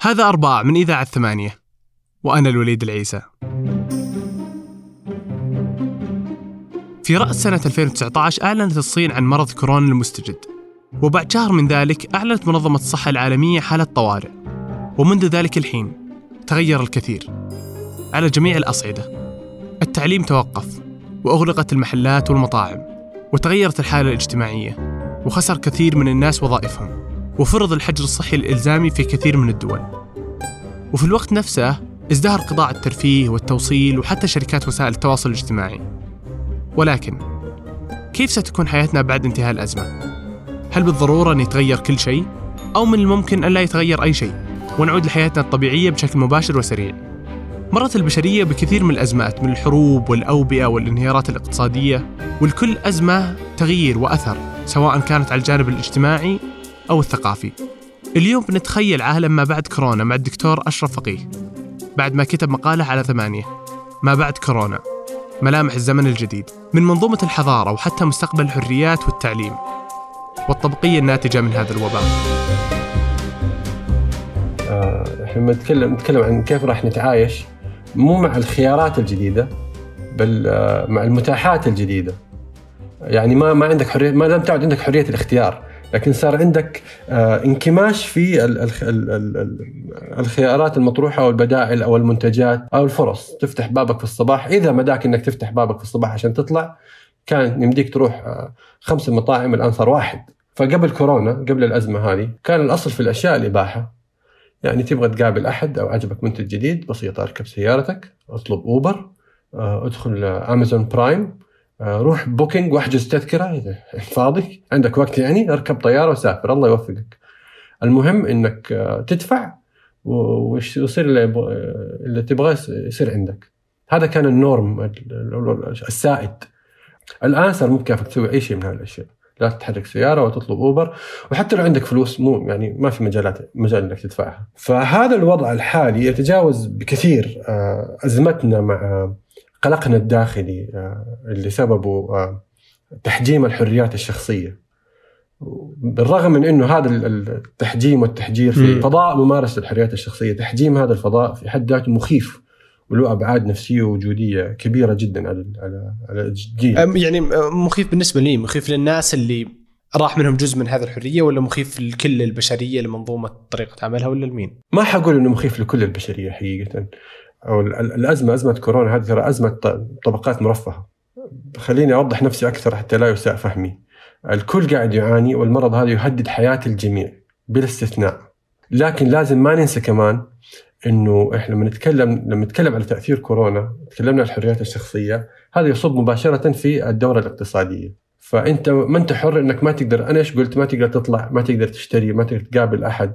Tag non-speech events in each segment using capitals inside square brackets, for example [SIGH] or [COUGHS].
هذا أرباع من إذاعة ثمانية وأنا الوليد العيسى. في رأس سنة 2019 أعلنت الصين عن مرض كورونا المستجد وبعد شهر من ذلك أعلنت منظمة الصحة العالمية حالة طوارئ ومنذ ذلك الحين تغير الكثير على جميع الأصعدة. التعليم توقف وأغلقت المحلات والمطاعم وتغيرت الحالة الاجتماعية وخسر كثير من الناس وظائفهم. وفرض الحجر الصحي الإلزامي في كثير من الدول وفي الوقت نفسه ازدهر قطاع الترفيه والتوصيل وحتى شركات وسائل التواصل الاجتماعي ولكن كيف ستكون حياتنا بعد انتهاء الأزمة؟ هل بالضرورة أن يتغير كل شيء؟ أو من الممكن أن لا يتغير أي شيء ونعود لحياتنا الطبيعية بشكل مباشر وسريع؟ مرت البشرية بكثير من الأزمات من الحروب والأوبئة والانهيارات الاقتصادية والكل أزمة تغيير وأثر سواء كانت على الجانب الاجتماعي أو الثقافي. اليوم بنتخيل عالم ما بعد كورونا مع الدكتور أشرف فقيه. بعد ما كتب مقالة على ثمانية. ما بعد كورونا. ملامح الزمن الجديد. من منظومة الحضارة وحتى مستقبل الحريات والتعليم. والطبقية الناتجة من هذا الوباء. آه، إحنا نتكلم نتكلم عن كيف راح نتعايش. مو مع الخيارات الجديدة بل آه، مع المتاحات الجديدة. يعني ما ما عندك حريه ما لم تعد عندك حرية الاختيار. لكن صار عندك آه، انكماش في الخيارات المطروحة أو البدائل أو المنتجات أو الفرص. تفتح بابك في الصباح. إذا مداك إنك تفتح بابك في الصباح عشان تطلع كان يمديك تروح خمس مطاعم الآن صار واحد. فقبل كورونا قبل الأزمة هذه كان الأصل في الأشياء الإباحة. يعني تبغى تقابل أحد أو عجبك منتج جديد بسيطه أركب سيارتك اطلب أوبر آه، ادخل أمازون برايم. آه، روح Booking واحجز تذكرة إذا فاضي عندك وقت يعني اركب طيارة وسافر الله يوفقك. المهم إنك آه، تدفع ويصير اللي, اللي تبغاه يصير عندك. هذا كان ال norm السائد. الآن صار ممكن تسوي أي شيء من هذه الأشياء. لا تتحرك سيارة وتطلب اوبر وحتى لو عندك فلوس مو يعني ما في مجالات مجال إنك تدفعها. فهذا الوضع الحالي يتجاوز بكثير آه، أزمتنا مع قلقنا الداخلي آه، اللي سببه آه، تحجيم الحريات الشخصية. بالرغم من إنه هذا التحجيم والتحجير في فضاء ممارسة الحريات الشخصية تحجيم هذا الفضاء في حد ذاته مخيف وله أبعاد نفسية ووجودية كبيرة جدا على على على الجيل. يعني مخيف بالنسبة لي مخيف للناس اللي راح منهم جزء من هذه الحرية ولا مخيف لكل البشرية لمنظومة طريقة عملها ولا لمين؟ ما حقول إنه مخيف لكل البشرية حقيقة. أو الأزمة أزمة كورونا هذه ترى أزمة طبقات مرفهة. خليني أوضح نفسي أكثر حتى لا يساء فهمي. الكل قاعد يعاني والمرض هذا يهدد حياة الجميع بلا استثناء لكن لازم ما ننسى كمان إنه إحنا لما نتكلم لما نتكلم على تأثير كورونا تكلمنا عن الحريات الشخصية هذا يصب مباشرة في الدورة الاقتصادية. فأنت ما أنت حر إنك ما تقدر أنا إيش قلت؟ ما تقدر تطلع ما تقدر تشتري ما تقدر تقابل أحد.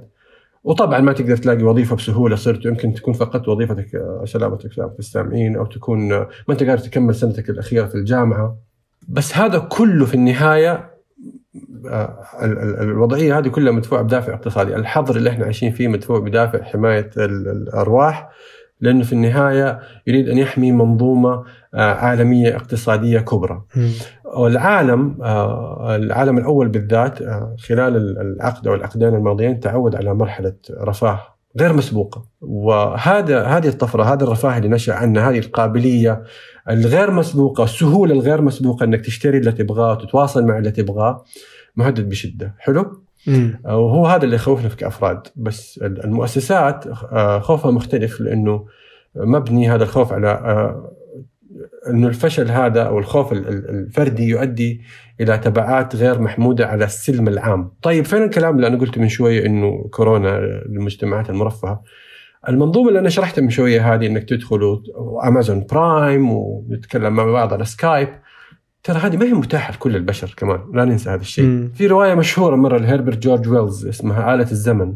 وطبعا ما تقدر تلاقي وظيفة بسهولة صرت يمكن تكون فقدت وظيفتك سلامتك في السامعين أو تكون ما أنت قادر تكمل سنتك الأخيرة في الجامعة. بس هذا كله في النهاية الوضعية هذه كلها مدفوعة بدافع اقتصادي، الحظر اللي إحنا عايشين فيه مدفوع بدافع حماية الأرواح. لأنه في النهاية يريد أن يحمي منظومة آه، عالمية اقتصادية كبرى. والعالم آه، العالم الأول بالذات آه، خلال العقد أو العقدين الماضيين تعود على مرحلة رفاه غير مسبوقة. وهذا هذه الطفرة هذا الرفاه اللي نشأ عنها هذه القابلية الغير مسبوقة السهولة الغير مسبوقة إنك تشتري اللي تبغاه وتتواصل مع اللي تبغاه مهدد بشدة. حلو؟ وهو هذا اللي يخوفنا كأفراد بس المؤسسات آه، خوفها مختلف لأنه مبني هذا الخوف على آه، إنه الفشل هذا أو الخوف الفردي يؤدي إلى تبعات غير محمودة على السلم العام. طيب فين الكلام اللي أنا قلته من شوية إنه كورونا للمجتمعات المرفهة؟ المنظومة اللي أنا شرحتها من شوية هذه إنك تدخل امازون برايم ونتكلم مع بعض على سكايب ترى هذه ما هي متاحة لكل البشر كمان لا ننسى هذا الشيء. في رواية مشهورة مرة لهربرت جورج ويلز اسمها آلة الزمن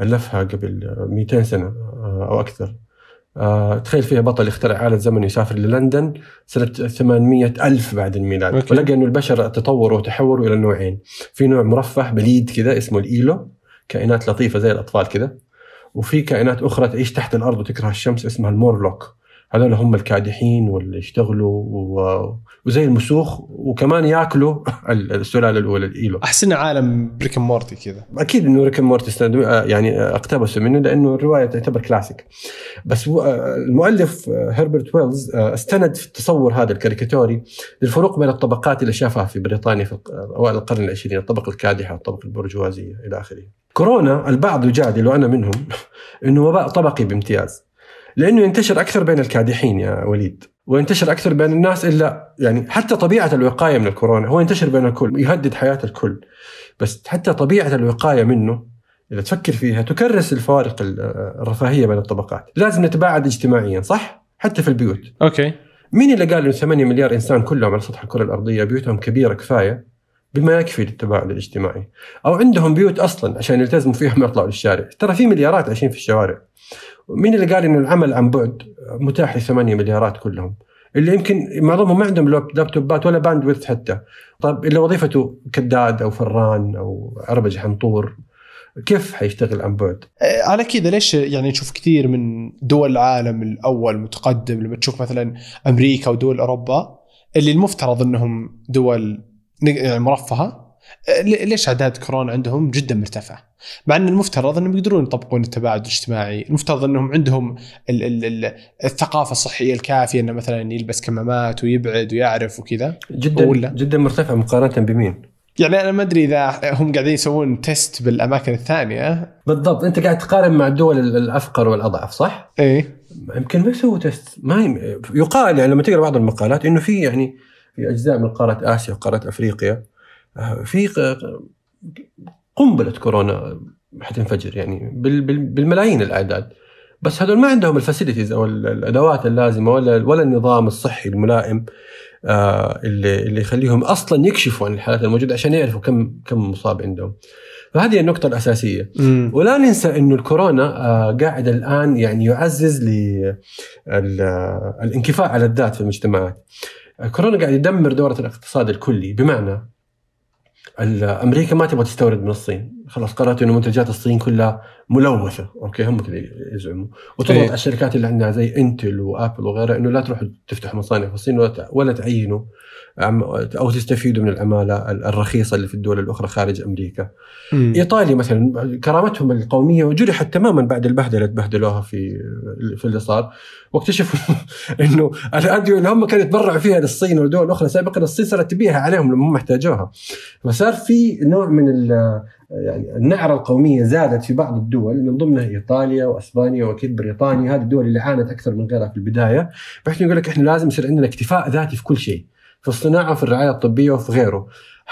ألفها قبل 200 سنة آه، أو أكثر. آه، تخيل فيها بطل يخترع آلة زمن يسافر للندن سنة 800 ألف بعد الميلاد. أوكي. ولقى أنه البشر تطوروا وتحوروا إلى نوعين في نوع مرفه بليد كذا اسمه الإيلو كائنات لطيفة زي الأطفال كذا. وفي كائنات أخرى تعيش تحت الأرض وتكره الشمس اسمها المورلوك. هذول هم الكادحين واللي يشتغلوا و... وزي المسوخ وكمان ياكلوا [LAUGHS] السلالة الأولى الإيلو. أحسن عالم ب Rick Morty كذا. أكيد إنه Rick Morty يعني اقتبسوا منه لأنه الرواية تعتبر كلاسيك بس المؤلف هربرت ويلز استند في التصور هذا الكاريكاتوري للفروق بين الطبقات اللي شافها في بريطانيا في أوائل القرن العشرين الطبقة الكادحة والطبقة البرجوازية إلى آخره. كورونا البعض يجادل وأنا منهم [LAUGHS] إنه وباء طبقي بامتياز. لأنه ينتشر أكثر بين الكادحين يا وليد وينتشر أكثر بين الناس إلا يعني حتى طبيعة الوقاية من الكورونا هو ينتشر بين الكل يهدد حياة الكل. بس حتى طبيعة الوقاية منه إذا تفكر فيها تكرس الفوارق الرفاهية بين الطبقات. لازم نتباعد اجتماعيا صح؟ حتى في البيوت. أوكي. مين اللي قال إنه 8 مليار إنسان كلهم على سطح الكرة الأرضية بيوتهم كبيرة كفاية؟ بما يكفي للتباعد الاجتماعي. أو عندهم بيوت أصلا عشان يلتزموا فيها ما يطلعوا للشارع. ترى في مليارات عايشين في الشوارع. مين اللي قال انه العمل عن بعد متاح ل 8 مليارات كلهم؟ اللي يمكن معظمهم ما عندهم لابتوبات ولا باند حتى. طيب اللي وظيفته كداد أو فران أو عربجي حنطور كيف حيشتغل عن بعد؟ آه، على كذا ليش يعني نشوف كثير من دول العالم الأول متقدم؟ لما تشوف مثلا أمريكا ودول أوروبا اللي المفترض إنهم دول يعني مرفهة ليش أعداد كورونا عندهم جدا مرتفع مع أن المفترض أنهم يقدرون يطبقون التباعد الاجتماعي المفترض أنهم عندهم ال ال ال الثقافة الصحية الكافية إنه مثلا يلبس كمامات ويبعد ويعرف وكذا. جدا ولا؟ جدا مرتفع مقارنة بمين؟ يعني أنا ما أدري إذا هم قاعدين يسوون تيست بالأماكن الثانية. بالضبط. أنت قاعد تقارن مع الدول الأفقر والأضعف صح؟ إيه. يمكن ما يسووا test ما يقال يعني لما تقرأ بعض المقالات إنه في يعني في أجزاء من قارة آسيا وقارة أفريقيا في قنبلة كورونا حتنفجر يعني بالملايين الأعداد بس هذول ما عندهم ال facilities أو الأدوات اللازمة ولا ولا النظام الصحي الملائم آه اللي اللي يخليهم أصلا يكشفوا عن الحالات الموجودة عشان يعرفوا كم كم مصاب عندهم. فهذه النقطة الأساسية م. ولا ننسى أنه الكورونا آه قاعد الآن يعني يعزز للانكفاء على الذات في المجتمعات كورونا قاعد يدمر دورة الاقتصاد الكلي بمعنى أمريكا ما تبغى تستورد من الصين. خلاص قررت إنه منتجات الصين كلها ملوثة أوكي هم كذا يزعموا وتضغط على الشركات اللي عندها زي انتل وآبل وغيرها إنه لا تروحوا تفتحوا مصانع في الصين ولا تعينوا أو تستفيدوا من العمالة الرخيصة اللي في الدول الأخرى خارج أمريكا. مم. إيطاليا مثلا كرامتهم القومية جرحت تماما بعد البهدلة اللي بهدلوها في في اللي صار واكتشفوا [LAUGHS] إنه الأدوية اللي هم كانوا يتبرعوا فيها للصين والدول الأخرى سابقا الصين صارت تبيعها عليهم لما هم احتاجوها. فصار في نوع من يعني النعرة القومية زادت في بعض الدول من ضمنها إيطاليا وأسبانيا وأكيد بريطانيا هذه الدول اللي عانت أكثر من غيرها في البداية بحيث يقول لك إحنا لازم يصير عندنا اكتفاء ذاتي في كل شيء. في الصناعة وفي الرعاية الطبية وفي غيره.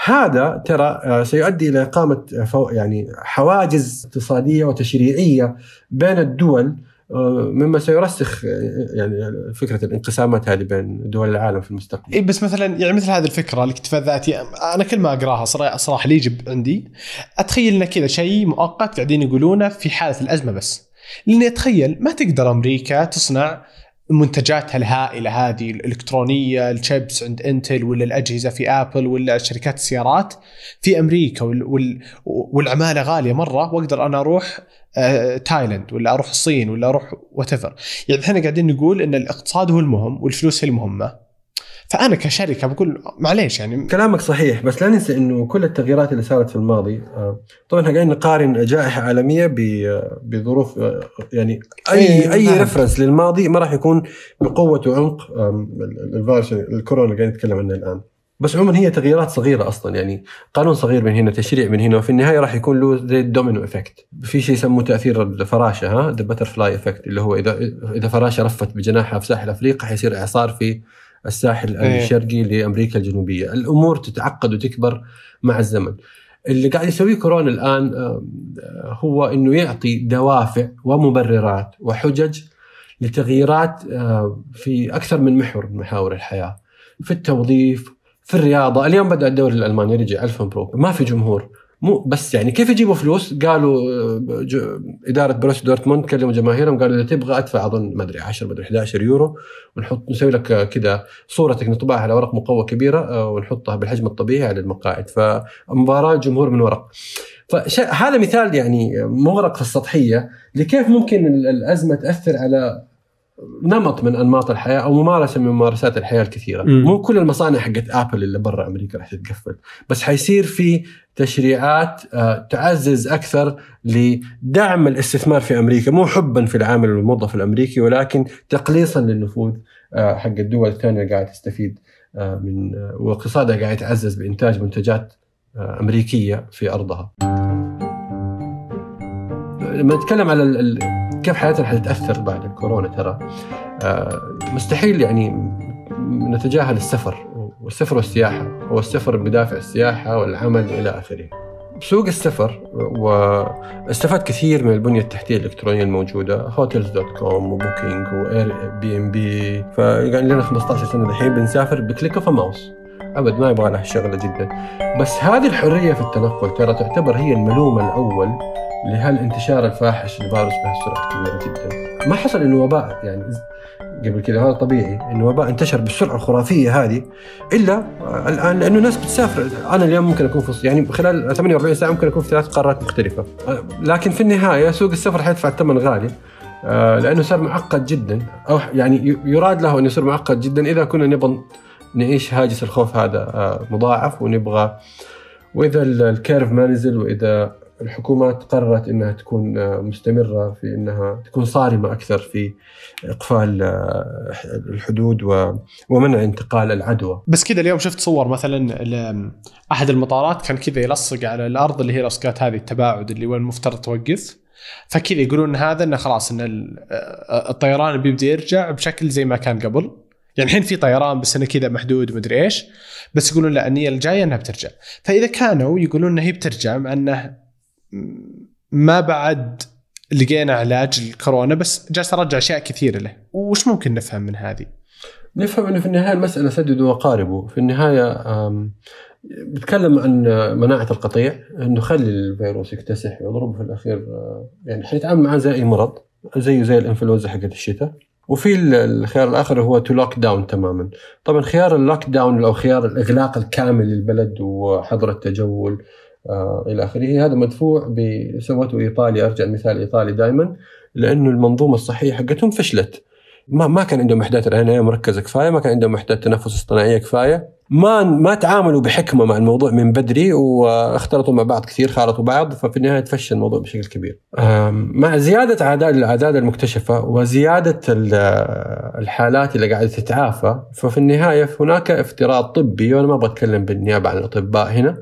هذا ترى آه، سيؤدي إلى إقامة آه، يعني حواجز اقتصادية وتشريعية بين الدول مما سيرسخ يعني فكرة الانقسامات هذه بين دول العالم في المستقبل. اي بس مثلا يعني مثل هذه الفكرة الاكتفاء الذاتي أنا كل ما أقراها صراحة صراحة اللي يجب عندي أتخيل إنه كذا شيء مؤقت قاعدين يقولونه في حالة الأزمة بس. لأني أتخيل ما تقدر أمريكا تصنع منتجاتها الهائلة هذه الإلكترونية الشيبس عند إنتل ولا الأجهزة في آبل ولا شركات السيارات في أمريكا والعمالة غالية مرة وأقدر أنا أروح آه، تايلاند ولا أروح الصين ولا أروح وات يعني إحنا قاعدين نقول إن الاقتصاد هو المهم والفلوس هي المهمة. فأنا كشركة بقول معليش يعني كلامك صحيح بس لا ننسى إنه كل التغييرات اللي صارت في الماضي آه، طبعا إحنا قاعدين نقارن جائحة عالمية بظروف آه، يعني أي إيه أي reference نعم. للماضي ما راح يكون بقوة وعمق الفيروس الكورونا اللي قاعدين نتكلم عنه الآن بس عموما هي تغييرات صغيرة أصلا يعني قانون صغير من هنا تشريع من هنا وفي النهاية راح يكون له زي ال domino effect في شيء يسموه تأثير الفراشة ها the butterfly effect اللي هو إذا إذا فراشة رفت بجناحها في ساحل أفريقيا حيصير إعصار في الساحل أيه. الشرقي لأمريكا الجنوبية، الأمور تتعقد وتكبر مع الزمن. اللي قاعد يسويه كورونا الآن هو إنه يعطي دوافع ومبررات وحجج لتغييرات في أكثر من محور من محاور الحياة. في التوظيف، في الرياضة، اليوم بدأ الدوري الألماني رجع 1000 مبروك، ما في جمهور، مو بس يعني كيف يجيبوا فلوس؟ قالوا إدارة بروس دورتموند كلموا جماهيرهم قالوا إذا تبغى أدفع أظن ما أدري 10 ما أدري 11 يورو ونحط نسوي لك كذا صورتك نطبعها على ورق مقوى كبيرة آه، ونحطها بالحجم الطبيعي على المقاعد فمباراة جمهور من ورق. فهذا مثال يعني مغرق في السطحية لكيف ممكن الأزمة تأثر على نمط من أنماط الحياة أو ممارسة من ممارسات الحياة الكثيرة مم. مو كل المصانع حقت آبل اللي برا أمريكا راح تتقفل بس حيصير في تشريعات آه، تعزز أكثر لدعم الاستثمار في أمريكا مو حبا في العامل والموظف الأمريكي ولكن تقليصا للنفوذ آه، حق الدول الثانية اللي قاعدة تستفيد آه، من واقتصادها قاعد يتعزز بإنتاج منتجات أمريكية في أرضها. لما نتكلم على كيف حياتنا حتتاثر بعد الكورونا ترى؟ آه، مستحيل يعني نتجاهل السفر والسفر والسياحة هو السفر بدافع السياحة والعمل إلى آخره. سوق السفر واستفاد كثير من البنية التحتية الإلكترونية الموجودة Hotels.com و Booking و Airbnb فقاعد لنا 15 سنة الحين بنسافر ب click of mouse أبد ما يبغى لها شغلة جدا. بس هذه الحرية في التنقل ترى تعتبر هي الملوم الأول لهالانتشار الفاحش للفيروس بهالسرعه كبيرة جدا. ما حصل انه وباء يعني قبل كذا هذا طبيعي انه وباء انتشر بالسرعة الخرافية هذه. إلا الآن لأنه الناس بتسافر. أنا اليوم ممكن أكون في يعني خلال 48 ساعة ممكن أكون في ثلاث قارات مختلفة. لكن في النهاية سوق السفر حيدفع الثمن غالي آه، لأنه صار معقد جدا. أو يعني يراد له انه يصير معقد جدا إذا كنا نبغى نعيش هاجس الخوف هذا آه، مضاعف ونبغى. وإذا ال- الكيرف ما نزل وإذا الحكومات قررت إنها تكون آه، مستمرة في إنها تكون صارمة أكثر في إقفال آه، الحدود ومنع انتقال العدوى. بس كذا اليوم شفت صور مثلا أحد المطارات كان كذا يلصق على الأرض اللي هي لصقات هذه التباعد اللي وين المفترض توقف. فكذا يقولون هذا إنه خلاص إن ال- الطيران بيبدأ يرجع بشكل زي ما كان قبل. يعني الحين في طيران بس إنه كذا محدود ومدري إيش بس يقولون لا النية الجاية إنها بترجع. فإذا كانوا يقولون إنها هي بترجع مع إنه ما بعد لقينا علاج الكورونا بس جالس أرجع أشياء كثيرة له. وش ممكن نفهم من هذه؟ نفهم إنه في النهاية المسألة سددوا وقاربوا، في النهاية بتكلم عن مناعة القطيع إنه خلي الفيروس يكتسح ويضربه في الأخير آه، يعني حنتعامل معاه زي أي مرض زيه زي الإنفلونزا حقت الشتاء. وفي ال- الخيار الآخر هو to lockdown تماما. طبعا خيار ال lockdown أو خيار الإغلاق الكامل للبلد وحظر التجول آه إلى آخره. هذا هذا اللي سوته إيطاليا أرجع المثال إيطاليا دائما لأنه المنظومة الصحيه حقتهم فشلت. ما ما كان عندهم وحدات العنايه مركزة كفاية، ما كان عندهم وحدات تنفس اصطناعية كفاية، ما ما تعاملوا بحكمة مع الموضوع من بدري واختلطوا مع بعض كثير خالطوا بعض ففي النهاية تفشل الموضوع بشكل كبير. مع زيادة اعداد الأعداد المكتشفة وزيادة ال- الحالات اللي قاعدة تتعافى ففي النهاية هناك افتراض طبي وأنا ما أبغى أتكلم بالنيابة عن الأطباء هنا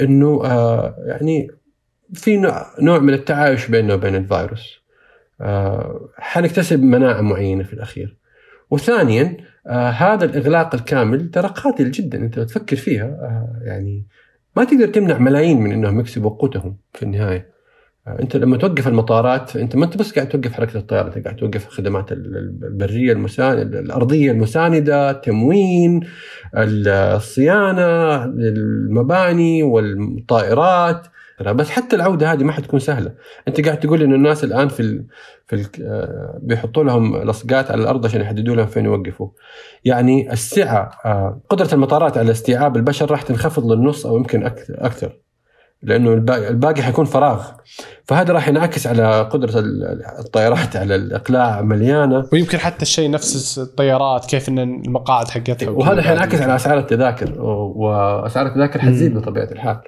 إنه آه، يعني في نوع- نوع من التعايش بيننا وبين الفيروس. آه، حنكتسب مناعة معينة في الأخير. وثانيا آه هذا الإغلاق الكامل ترى قاتل جدا أنت لو تفكر فيها آه يعني ما تقدر تمنع ملايين من إنهم يكسبوا قوتهم في النهاية. آه أنت لما توقف المطارات أنت ما أنت بس قاعد توقف حركة الطيارة أنت قاعد توقف الخدمات ال- ال- البرية المساندة الأرضية المساندة، التموين، الصيانة، المباني والطائرات بس حتى العودة هذه ما حتكون سهلة، أنت قاعد تقول انه الناس الآن في ال في ال آه، بيحطوا لهم لصقات على الأرض عشان يحددوا لهم فين يوقفوا. يعني السعة آه، قدرة المطارات على استيعاب البشر راح تنخفض للنص أو يمكن أكثر. لأنه الباقي, الباقي حيكون فراغ. فهذا راح ينعكس على قدرة ال- الطائرات على الإقلاع مليانة ويمكن حتى الشيء نفس الطيارات كيف إن المقاعد حقتها وهذا حينعكس على أسعار التذاكر وأسعار التذاكر حتزيد. بطبيعة الحال.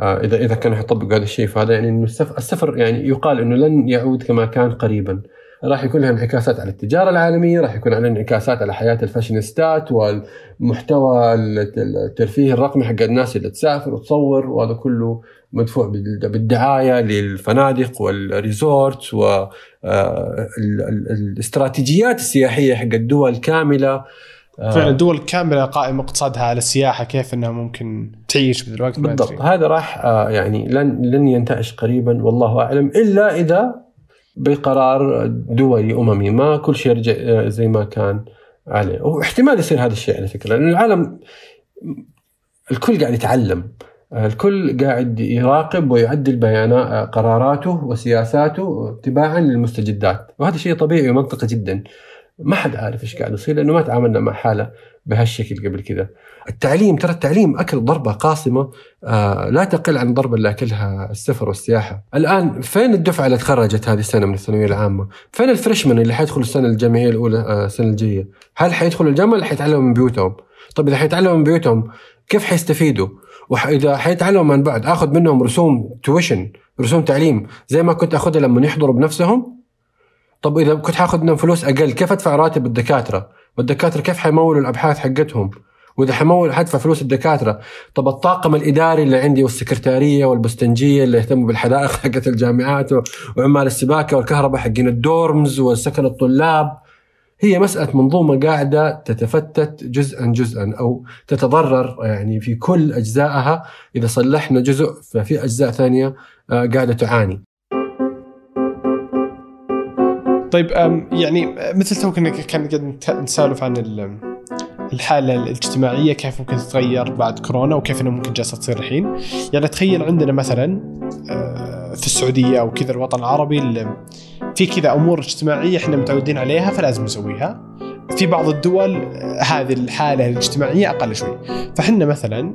آه، اذا إذا كانوا يطبقوا هذا الشيء فهذا يعني إنه السفر, يعني يقال إنه لن يعود كما كان قريبا. راح يكون له انعكاسات على التجارة العالمية، راح يكون له انعكاسات على حياة ال fashionistات والمحتوى الترفيه الرقمي حق الناس اللي تسافر وتصور وهذا كله مدفوع بال- بالدعاية للفنادق وال resort والاستراتيجيات السياحية حق الدول كاملة آه، فعلا الدول كاملة قائمة اقتصادها على السياحة كيف إنها ممكن تعيش بذا الوقت بالضبط. هذا راح آه، يعني لن لن ينتعش قريبا والله أعلم. إلا إذا بقرار دولي أممي ما كل شيء يرجع آه، زي ما كان عليه. واحتمال يصير هذا الشيء على فكرة لأن العالم الكل قاعد يتعلم. آه، الكل قاعد يراقب ويعدل بيانات آه، قراراته وسياساته تباعا للمستجدات. وهذا شيء طبيعي ومنطقي جدا. ما حد عارف إيش قاعد يصير لأنه ما تعاملنا مع حالة بهالشكل قبل كده. التعليم ترى التعليم أكل ضربة قاصمه آه لا تقل عن الضربه اللي أكلها السفر والسياحة. الآن فين الدفعة اللي تخرجت هذه السنة من الثانوية العامة؟ فين الفريشمان اللي حيدخلوا السنة الجامعية الأولى آه السنة الجاية؟ هل حيدخلوا الجامعة ولا حيتعلموا من بيوتهم؟ طيب إذا حيتعلموا من بيوتهم كيف حيستفيدوا؟ واذا حيتعلموا من بعد آخذ منهم رسوم تويشن رسوم تعليم زي ما كنت أخذها لما يحضروا بنفسهم طب إذا كنت حاخذ منهم فلوس أقل كيف أدفع راتب الدكاترة؟ والدكاترة كيف حيمولوا الأبحاث حقتهم؟ وإذا حمول حدفع فلوس الدكاترة طب الطاقم الإداري اللي عندي والسكرتارية والبستنجية اللي يهتموا بالحدائق [LAUGHS] حقت الجامعات وعمال السباكة والكهرباء حقين الدورمز وسكن الطلاب هي مسألة منظومة قاعدة تتفتت جزءا جزءا أو تتضرر يعني في كل أجزائها. إذا صلحنا جزء ففي أجزاء ثانية آه، قاعدة تعاني. طيب يعني مثل تو كنا كان قاعد نسولف عن الحالة الاجتماعية كيف ممكن تتغير بعد كورونا وكيف انها ممكن جالسه تصير الحين. يعني تخيل عندنا مثلا آه، في السعودية أو كذا الوطن العربي في كذا أمور اجتماعية إحنا متعودين عليها فلازم نسويها. في بعض الدول آه، هذه الحالة الاجتماعية أقل شوي. فحنا مثلا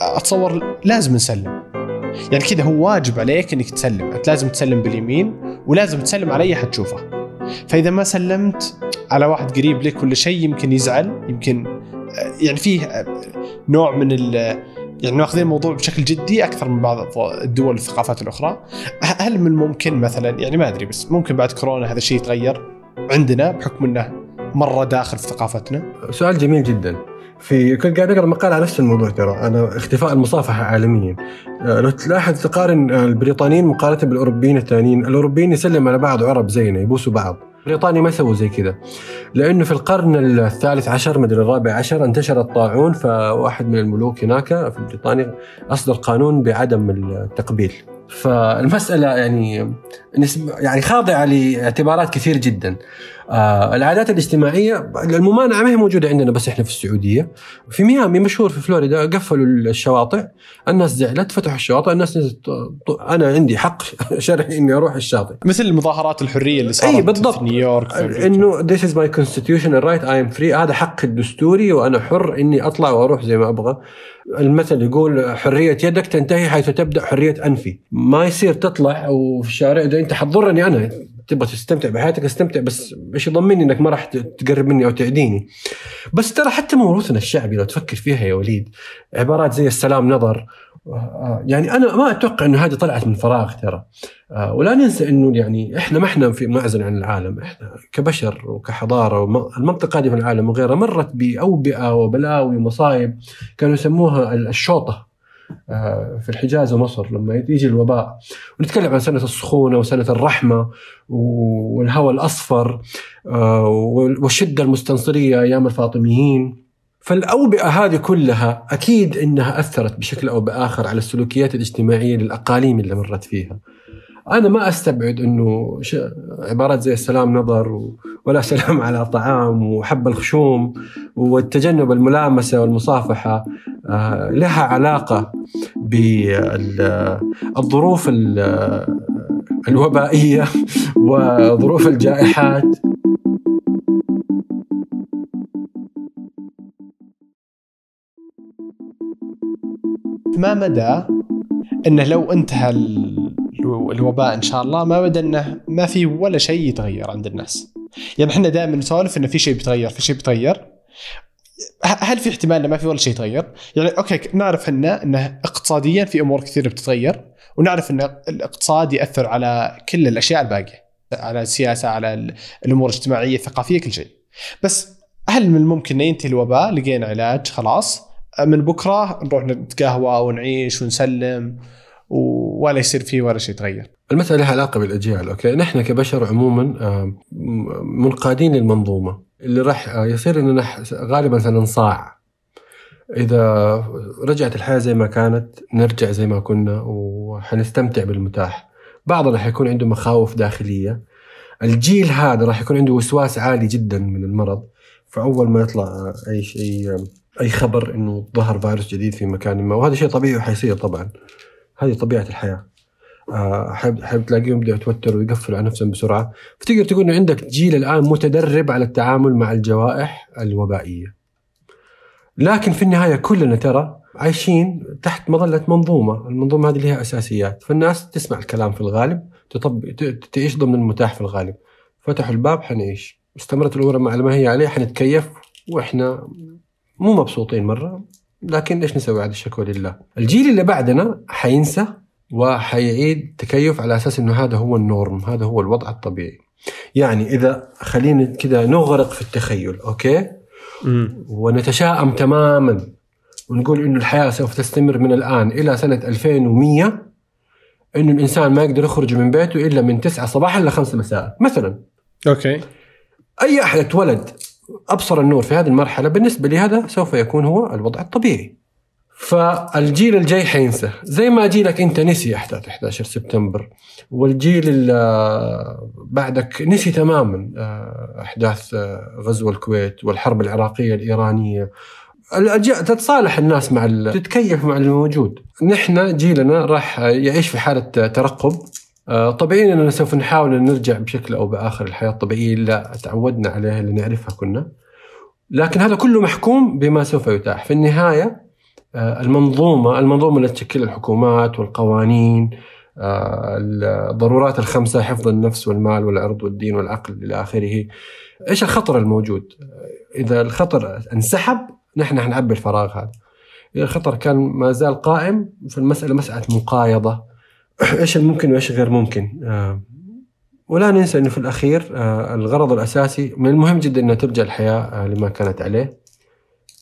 أتصور لازم نسلم. يعني كذا هو واجب عليك إنك تسلم. أنت لازم تسلم باليمين ولازم تسلم على أي حد تشوفه. فإذا ما سلمت على واحد قريب لك ولا شيء يمكن يزعل يمكن يعني فيه نوع من ال يعني ماخذين الموضوع بشكل جدي أكثر من بعض الدول والثقافات الأخرى. هل من الممكن مثلا يعني ما أدري بس ممكن بعد كورونا هذا الشيء يتغير عندنا بحكم إنه مرة داخل في ثقافتنا؟ سؤال جميل جدا. في كنت قاعد أقرأ مقال على نفس الموضوع ترى أنا اختفاء المصافحة عالميا. آه، لو تلاحظ تقارن البريطانيين مقارنة بالأوروبيين الثانيين الأوروبيين يسلم على بعض عرب زينا يبوسوا بعض. بريطانيا ما سووا زي كذا لأنه في القرن الثالث عشر مدري الرابع عشر انتشر الطاعون فواحد من الملوك هناك في بريطانيا أصدر قانون بعدم التقبيل. فالمسألة يعني يعني خاضعة لإعتبارات كثير جدا. آه العادات الاجتماعية الممانعة ما هي موجودة عندنا بس إحنا في السعودية. في ميامي مشهور في فلوريدا قفلوا الشواطئ الناس زعلت فتحوا الشواطئ الناس نزلت أنا عندي حق [LAUGHS] شرعي إني أروح الشاطئ. مثل المظاهرات الحرية اللي صارت أي بالضبط. في نيويورك إنه this is my constitutional right I am free هذا حق الدستوري وأنا حر إني أطلع وأروح زي ما أبغى. المثل يقول حرية يدك تنتهي حيث تبدأ حرية أنفي. ما يصير تطلع وفي الشارع ده أنت حتضرني أنا. تبغى تستمتع بحياتك استمتع بس إيش يضمني إنك ما راح تقرب مني أو تعديني؟ بس ترى حتى موروثنا الشعبي لو تفكر فيها يا وليد عبارات زي السلام نظر يعني أنا ما أتوقع إنه هذه طلعت من فراغ ترى. آه، ولا ننسى إنه يعني إحنا ما إحنا في معزل عن العالم إحنا كبشر وكحضارة المنطقة هذه في العالم وغيرها مرت بأوبئة وبلاوي ومصايب كانوا يسموها الشوطة. آه، في الحجاز ومصر لما يجي الوباء. ونتكلم عن سنة السخونة وسنة الرحمة والهواء الأصفر آه، والشدة المستنصرية أيام الفاطميين. فالأوبئة هذه كلها أكيد أنها أثرت بشكل أو بآخر على السلوكيات الاجتماعية للأقاليم اللي مرت فيها. أنا ما أستبعد إنه عبارات زي السلام نظر ولا سلام على طعام وحب الخشوم والتجنب الملامسة والمصافحة آه، لها علاقة بالظروف الوبائية [LAUGHS] وظروف الجائحات. ما مدى إنه لو انتهى الوباء إن شاء الله ما بدا إنه ما في ولا شيء يتغير عند الناس؟ يعني إحنا دائما نسولف إنه في شيء بيتغير في شيء بيتغير. هل في احتمال إنه ما في ولا شيء يتغير؟ يعني أوكي نعرف إحنا إنه اقتصاديا في أمور كثيرة بتتغير ونعرف إن الاقتصاد يأثر على كل الأشياء الباقية على السياسة على الأمور الاجتماعية الثقافية كل شيء. بس هل من الممكن ينتهي الوباء لقينا علاج خلاص. من بكرة نروح نتقهوى ونعيش ونسلم ولا يصير فيه ولا شيء يتغير. المسألة لها علاقة بالأجيال أوكي؟ نحن كبشر عموما آه، منقادين للمنظومة. اللي راح آه، يصير أننا غالبا سننصاع. إذا رجعت الحياة زي ما كانت نرجع زي ما كنا وحنستمتع بالمتاح. بعضنا حيكون عنده مخاوف داخلية. الجيل هذا راح يكون عنده وسواس عالي جدا من المرض. فأول ما يطلع آه، أي شيء أي خبر أنه ظهر فيروس جديد في مكان ما وهذا شيء طبيعي وحيصير طبعا. هذه طبيعة الحياة. آه، حب حب تلاقيهم يبداوا يتوتروا ويقفلوا على نفسهم بسرعة. فتقدر تقول إنه عندك جيل الآن متدرب على التعامل مع الجوائح الوبائية. لكن في النهاية كلنا ترى عايشين تحت مظلة منظومة، المنظومة هذه لها أساسيات، فالناس تسمع الكلام في الغالب، تطبق تعيش ضمن المتاح في الغالب. فتحوا الباب حنعيش، استمرت الأمور مع ما هي عليه حنتكيف وإحنا مو مبسوطين مرة. لكن إيش نسوي عاد الشكوى لله. الجيل اللي بعدنا حينسى وحيعيد تكيف على أساس إنه هذا هو ال norm، هذا هو الوضع الطبيعي. يعني إذا خلينا كذا نغرق في التخيل، okay؟ ونتشائم تماما ونقول إنه الحياة سوف تستمر من الآن إلى سنة 2100 إنه الإنسان ما يقدر يخرج من بيته إلا من 9 صباحا ل 5 مساء مثلا okay أي أحد اتولد أبصر النور في هذه المرحلة بالنسبة لي هذا سوف يكون هو الوضع الطبيعي فالجيل الجاي حينسى. زي ما جيلك انت نسي أحداث 11 سبتمبر. والجيل اللي بعدك نسي تماما آه، أحداث آه، غزو الكويت والحرب العراقية الإيرانية. الأجيال تتصالح الناس مع تتكيف مع الموجود نحن جيلنا راح يعيش في حالة ترقب. آه، طبيعي إننا سوف نحاول أن نرجع بشكل أو بآخر الحياة الطبيعية اللي تعودنا عليها اللي نعرفها كنا. لكن هذا كله محكوم بما سوف يتاح. في النهاية المنظومه المنظومة اللي تشكلها الحكومات والقوانين آه، الضرورات الخمسة حفظ النفس والمال والعرض والدين والعقل إلى آخره. إيش الخطر الموجود؟ إذا الخطر انسحب نحن حنعبي الفراغ هذا. إذا الخطر كان ما زال قائم فالمسألة مسألة مقايضة. [COUGHS] إيش الممكن وإيش غير ممكن؟ آه، ولا ننسى إنه في الأخير آه، الغرض الأساسي من المهم جدا إنها ترجع الحياة آه، لما كانت عليه.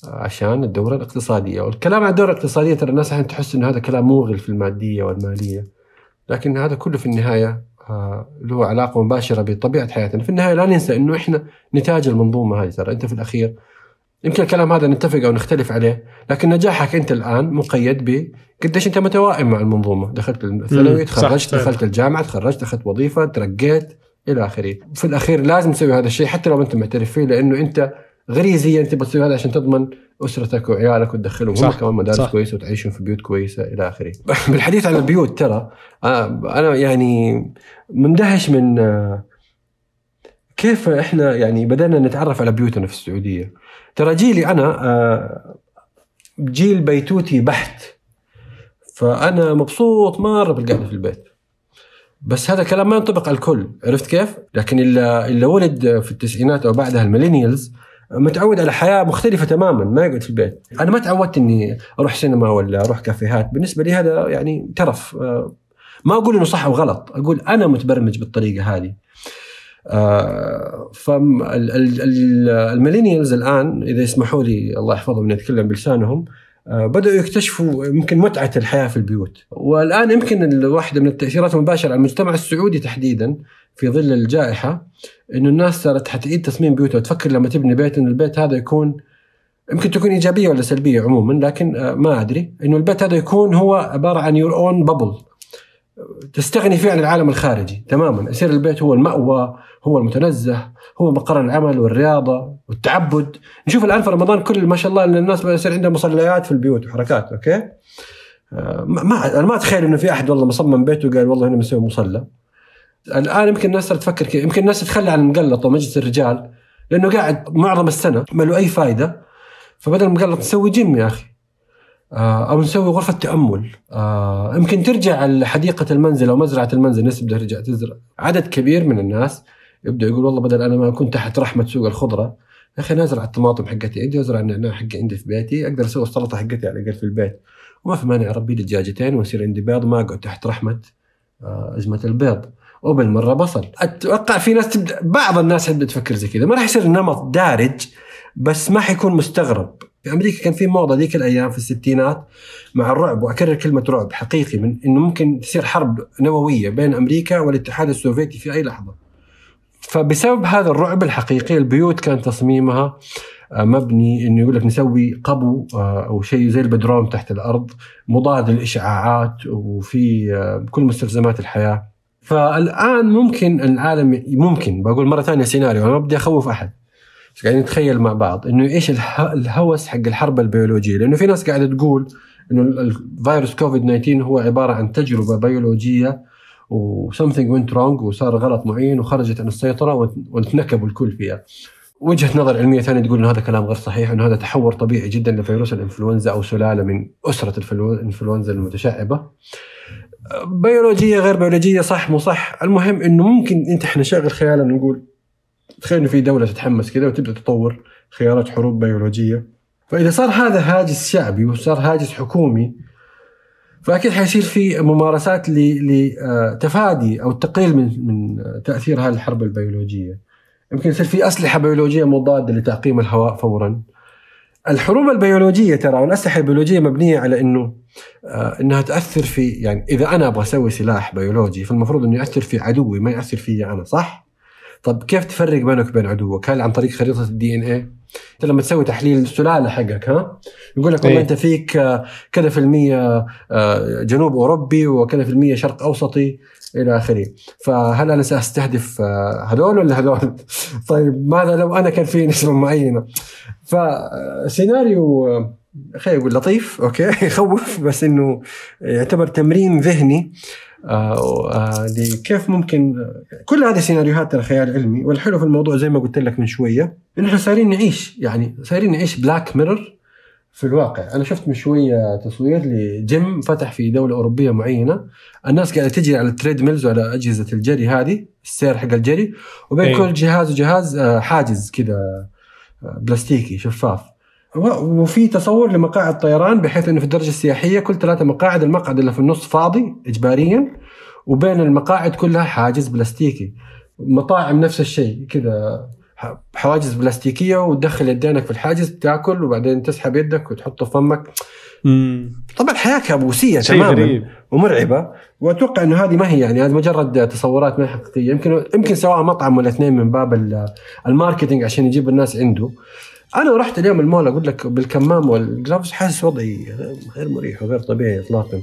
عشان الدورة الاقتصادية. والكلام عن الدورة الاقتصادية ترى الناس أحيانا تحس إنه هذا كلام موغل في المادية والمالية. لكن هذا كله في النهاية له علاقة مباشرة بطبيعة حياتنا. في النهاية لا ننسى إنه إحنا نتاج المنظومة هذه ترى. أنت في الأخير يمكن الكلام هذا نتفق أو نختلف عليه لكن نجاحك أنت الآن مقيد ب قديش أنت متوائم مع المنظومة. دخلت الثانوي تخرجت دخلت الجامعة تخرجت أخذت وظيفة ترقيت إلى آخره. في الأخير لازم تسوي هذا الشيء حتى لو أنت معترف فيه لأنه أنت غريزيا تبغى تسوي هذا عشان تضمن أسرتك وعيالك وتدخلهم هم كمان مدارس كويسة وتعيشهم في بيوت كويسة إلى آخره. [LAUGHS] بالحديث عن البيوت ترى أنا يعني مندهش من كيف إحنا يعني بدأنا نتعرف على بيوتنا في السعودية. ترى جيلي أنا آه، جيل بيتوتي بحت فأنا مبسوط مرة بالقعدة في البيت بس هذا الكلام ما ينطبق على الكل عرفت كيف؟ لكن اللي, اللي ولد في التسعينات أو بعدها ال millennials متعود على حياة مختلفة تماما ما يقعد في البيت. أنا ما تعودت إني أروح سينما ولا أروح كافيهات. بالنسبة لي هذا يعني ترف. آه، ما أقول إنه صح أو غلط أقول أنا متبرمج بالطريقة هذه. فال millennials الآن إذا يسمحوا لي الله يحفظهم إني أتكلم بلسانهم آه، بدأوا يكتشفوا يمكن متعة الحياة في البيوت. والآن يمكن واحدة من التأثيرات المباشرة على المجتمع السعودي تحديدا في ظل الجائحة إنه الناس صارت حتعيد تصميم بيوتها وتفكر لما تبني بيت إنه البيت هذا يكون يمكن تكون إيجابية ولا سلبية عموما لكن آه، ما أدري. إنه البيت هذا يكون هو عبارة عن your own bubble تستغني فيه عن العالم الخارجي تماما. يصير البيت هو المأوى هو المتنزه هو مقر العمل والرياضة والتعبد. نشوف الآن في رمضان كل ما شاء الله إن الناس يصير عندها مصليات في البيوت وحركات okay؟ آه، ما أنا ما أتخيل إنه في أحد والله مصمم بيته وقال والله هنا بنسوي مصلى. الان يمكن الناس تفكر كذا. يمكن الناس تتخلى عن المقلط ومجلس الرجال لأنه قاعد معظم السنة ما له أي فائده فبدل المقلط نسوي جيم يا أخي. آه، أو نسوي غرفة تأمل. آه، يمكن ترجع لحديقة المنزل أو مزرعة المنزل الناس تبدا ترجع تزرع. عدد كبير من الناس يبدأ يقول والله بدل أنا ما أكون تحت رحمة سوق الخضرة يا أخي نازل على الطماطم حقتي. عندي أزرع النعناع حقي عندي في بيتي أقدر أسوي السلطة حقتي على الأقل في البيت. وما في مانع اربي لي دجاجتين ويصير عندي بيض ما أقعد تحت رحمة آه، أزمة البيض. وبالمره بصل أتوقع في ناس تبدا بعض الناس تبدأ تفكر زي كذا ما راح يصير نمط دارج بس ما حيكون مستغرب في أمريكا كان في موضة ذيك الأيام في الستينات مع الرعب وأكرر كلمة رعب حقيقي من إنه ممكن تصير حرب نووية بين أمريكا والاتحاد السوفيتي في أي لحظة. فبسبب هذا الرعب الحقيقي البيوت كان تصميمها آه، مبني إنه يقول لك نسوي قبو آه، أو شيء زي البدروم تحت الأرض مضاد للإشعاعات وفي آه، كل مستلزمات الحياة. فالآن ممكن العالم ممكن بقول مرة ثانية سيناريو أنا ما بدي أخوف أحد قاعدين نتخيل مع بعض إنه إيش الهوس حق الحرب البيولوجية لأنه في ناس قاعدة تقول إنه الفيروس كوفيد 19 هو عبارة عن تجربة بيولوجية وسمثينج went wrong وصار غلط معين وخرجت عن السيطرة وانتنكبوا الكل فيها. وجهة نظر علمية ثانية تقول إنه هذا كلام غير صحيح إنه هذا تحور طبيعي جدا لفيروس الإنفلونزا أو سلالة من أسرة الإنفلونزا المتشعبة. بيولوجية غير بيولوجية صح مو صح، المهم إنه ممكن أنت إحنا نشغل خيالنا نقول تخيل إنه في دولة تتحمس كذا وتبدأ تطور خيارات حروب بيولوجية. فإذا صار هذا هاجس شعبي وصار هاجس حكومي فأكيد حيصير في ممارسات لتفادي أو التقليل من من تأثير هذه الحرب البيولوجية. يمكن يصير في أسلحة بيولوجية مضادة لتعقيم الهواء فورا. الحروب البيولوجية ترى والاسلحه البيولوجية مبنية على إنه آه إنها تاثر في يعني إذا أنا أبغى أسوي سلاح بيولوجي فالمفروض إنه ياثر في عدوي ما ياثر في أنا صح؟ طب كيف تفرق بينك وبين عدوك؟ هل عن طريق خريطة ال DNA؟ انت لما تسوي تحليل السلاله حقك ها يقول لك والله إيه. انت فيك آه، كذا في المية آه، جنوب أوروبي وكذا في المية شرق أوسطي إلى آخره فهل أنا سأستهدف آه، هذول ولا هذول [LAUGHS] طيب ماذا لو أنا كان في نسبه معينه فسيناريو خلينا نقول لطيف okay [LAUGHS] يخوف بس إنه يعتبر تمرين ذهني آه، آه، لكيف ممكن كل هذه سيناريوهات ترى خيال علمي والحلو في الموضوع زي ما قلت لك من شوية إنه إحنا صايرين نعيش يعني صايرين نعيش Black Mirror في الواقع. أنا شفت من شوية تصوير لجيم فتح في دولة أوروبية معينة. الناس قاعدة تجري على ال treadmills وعلى أجهزة الجري هذه السير حق الجري وبين أيوه. كل جهاز وجهاز آه، حاجز كذا بلاستيكي شفاف. وفي تصور لمقاعد طيران بحيث إنه في الدرجة السياحية كل ثلاثة مقاعد المقعد اللي في النص فاضي اجباريا وبين المقاعد كلها حاجز بلاستيكي. مطاعم نفس الشيء كذا حواجز بلاستيكية وتدخل يدينك في الحاجز تاكل وبعدين تسحب يدك وتحطه في فمك. طبعا حياة كابوسية تماما غريب. ومرعبة. وأتوقع إنه هذه ما هي يعني هذه مجرد تصورات ما هي حقيقية. يمكن يمكن سواء مطعم ولا اثنين من باب ال- الماركتينج عشان يجيب الناس عنده. أنا رحت اليوم المول أقول لك بالكمام والجلافز حاسس وضعي غير مريح وغير طبيعي اطلاقا.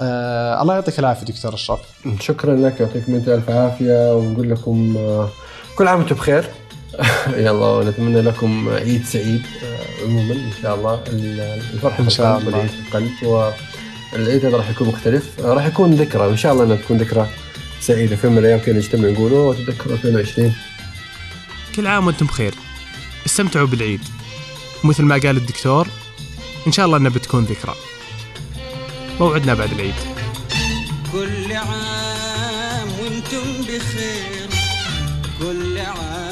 آه الله يعطيك العافية دكتور أشرف. شكرا لك يعطيكم انت ألف عافية ونقول لكم آه، كل عام وأنتم بخير. [LAUGHS] يلا ونتمنى لكم عيد سعيد. آه، عموما إن شاء الله ال- الفرحه إن شاء الله. والعيد في القلب والعيد هذا راح يكون مختلف. آه، راح يكون ذكرى وإن شاء الله إنها تكون ذكرى سعيدة. في يوم من الأيام كذا نجتمع نقول اوه تذكروا 2020 كل عام وأنتم بخير. استمتعوا بالعيد. مثل ما قال الدكتور إن شاء الله أنها بتكون ذكرى. موعدنا بعد العيد. كل عام وأنتم بخير. كل عام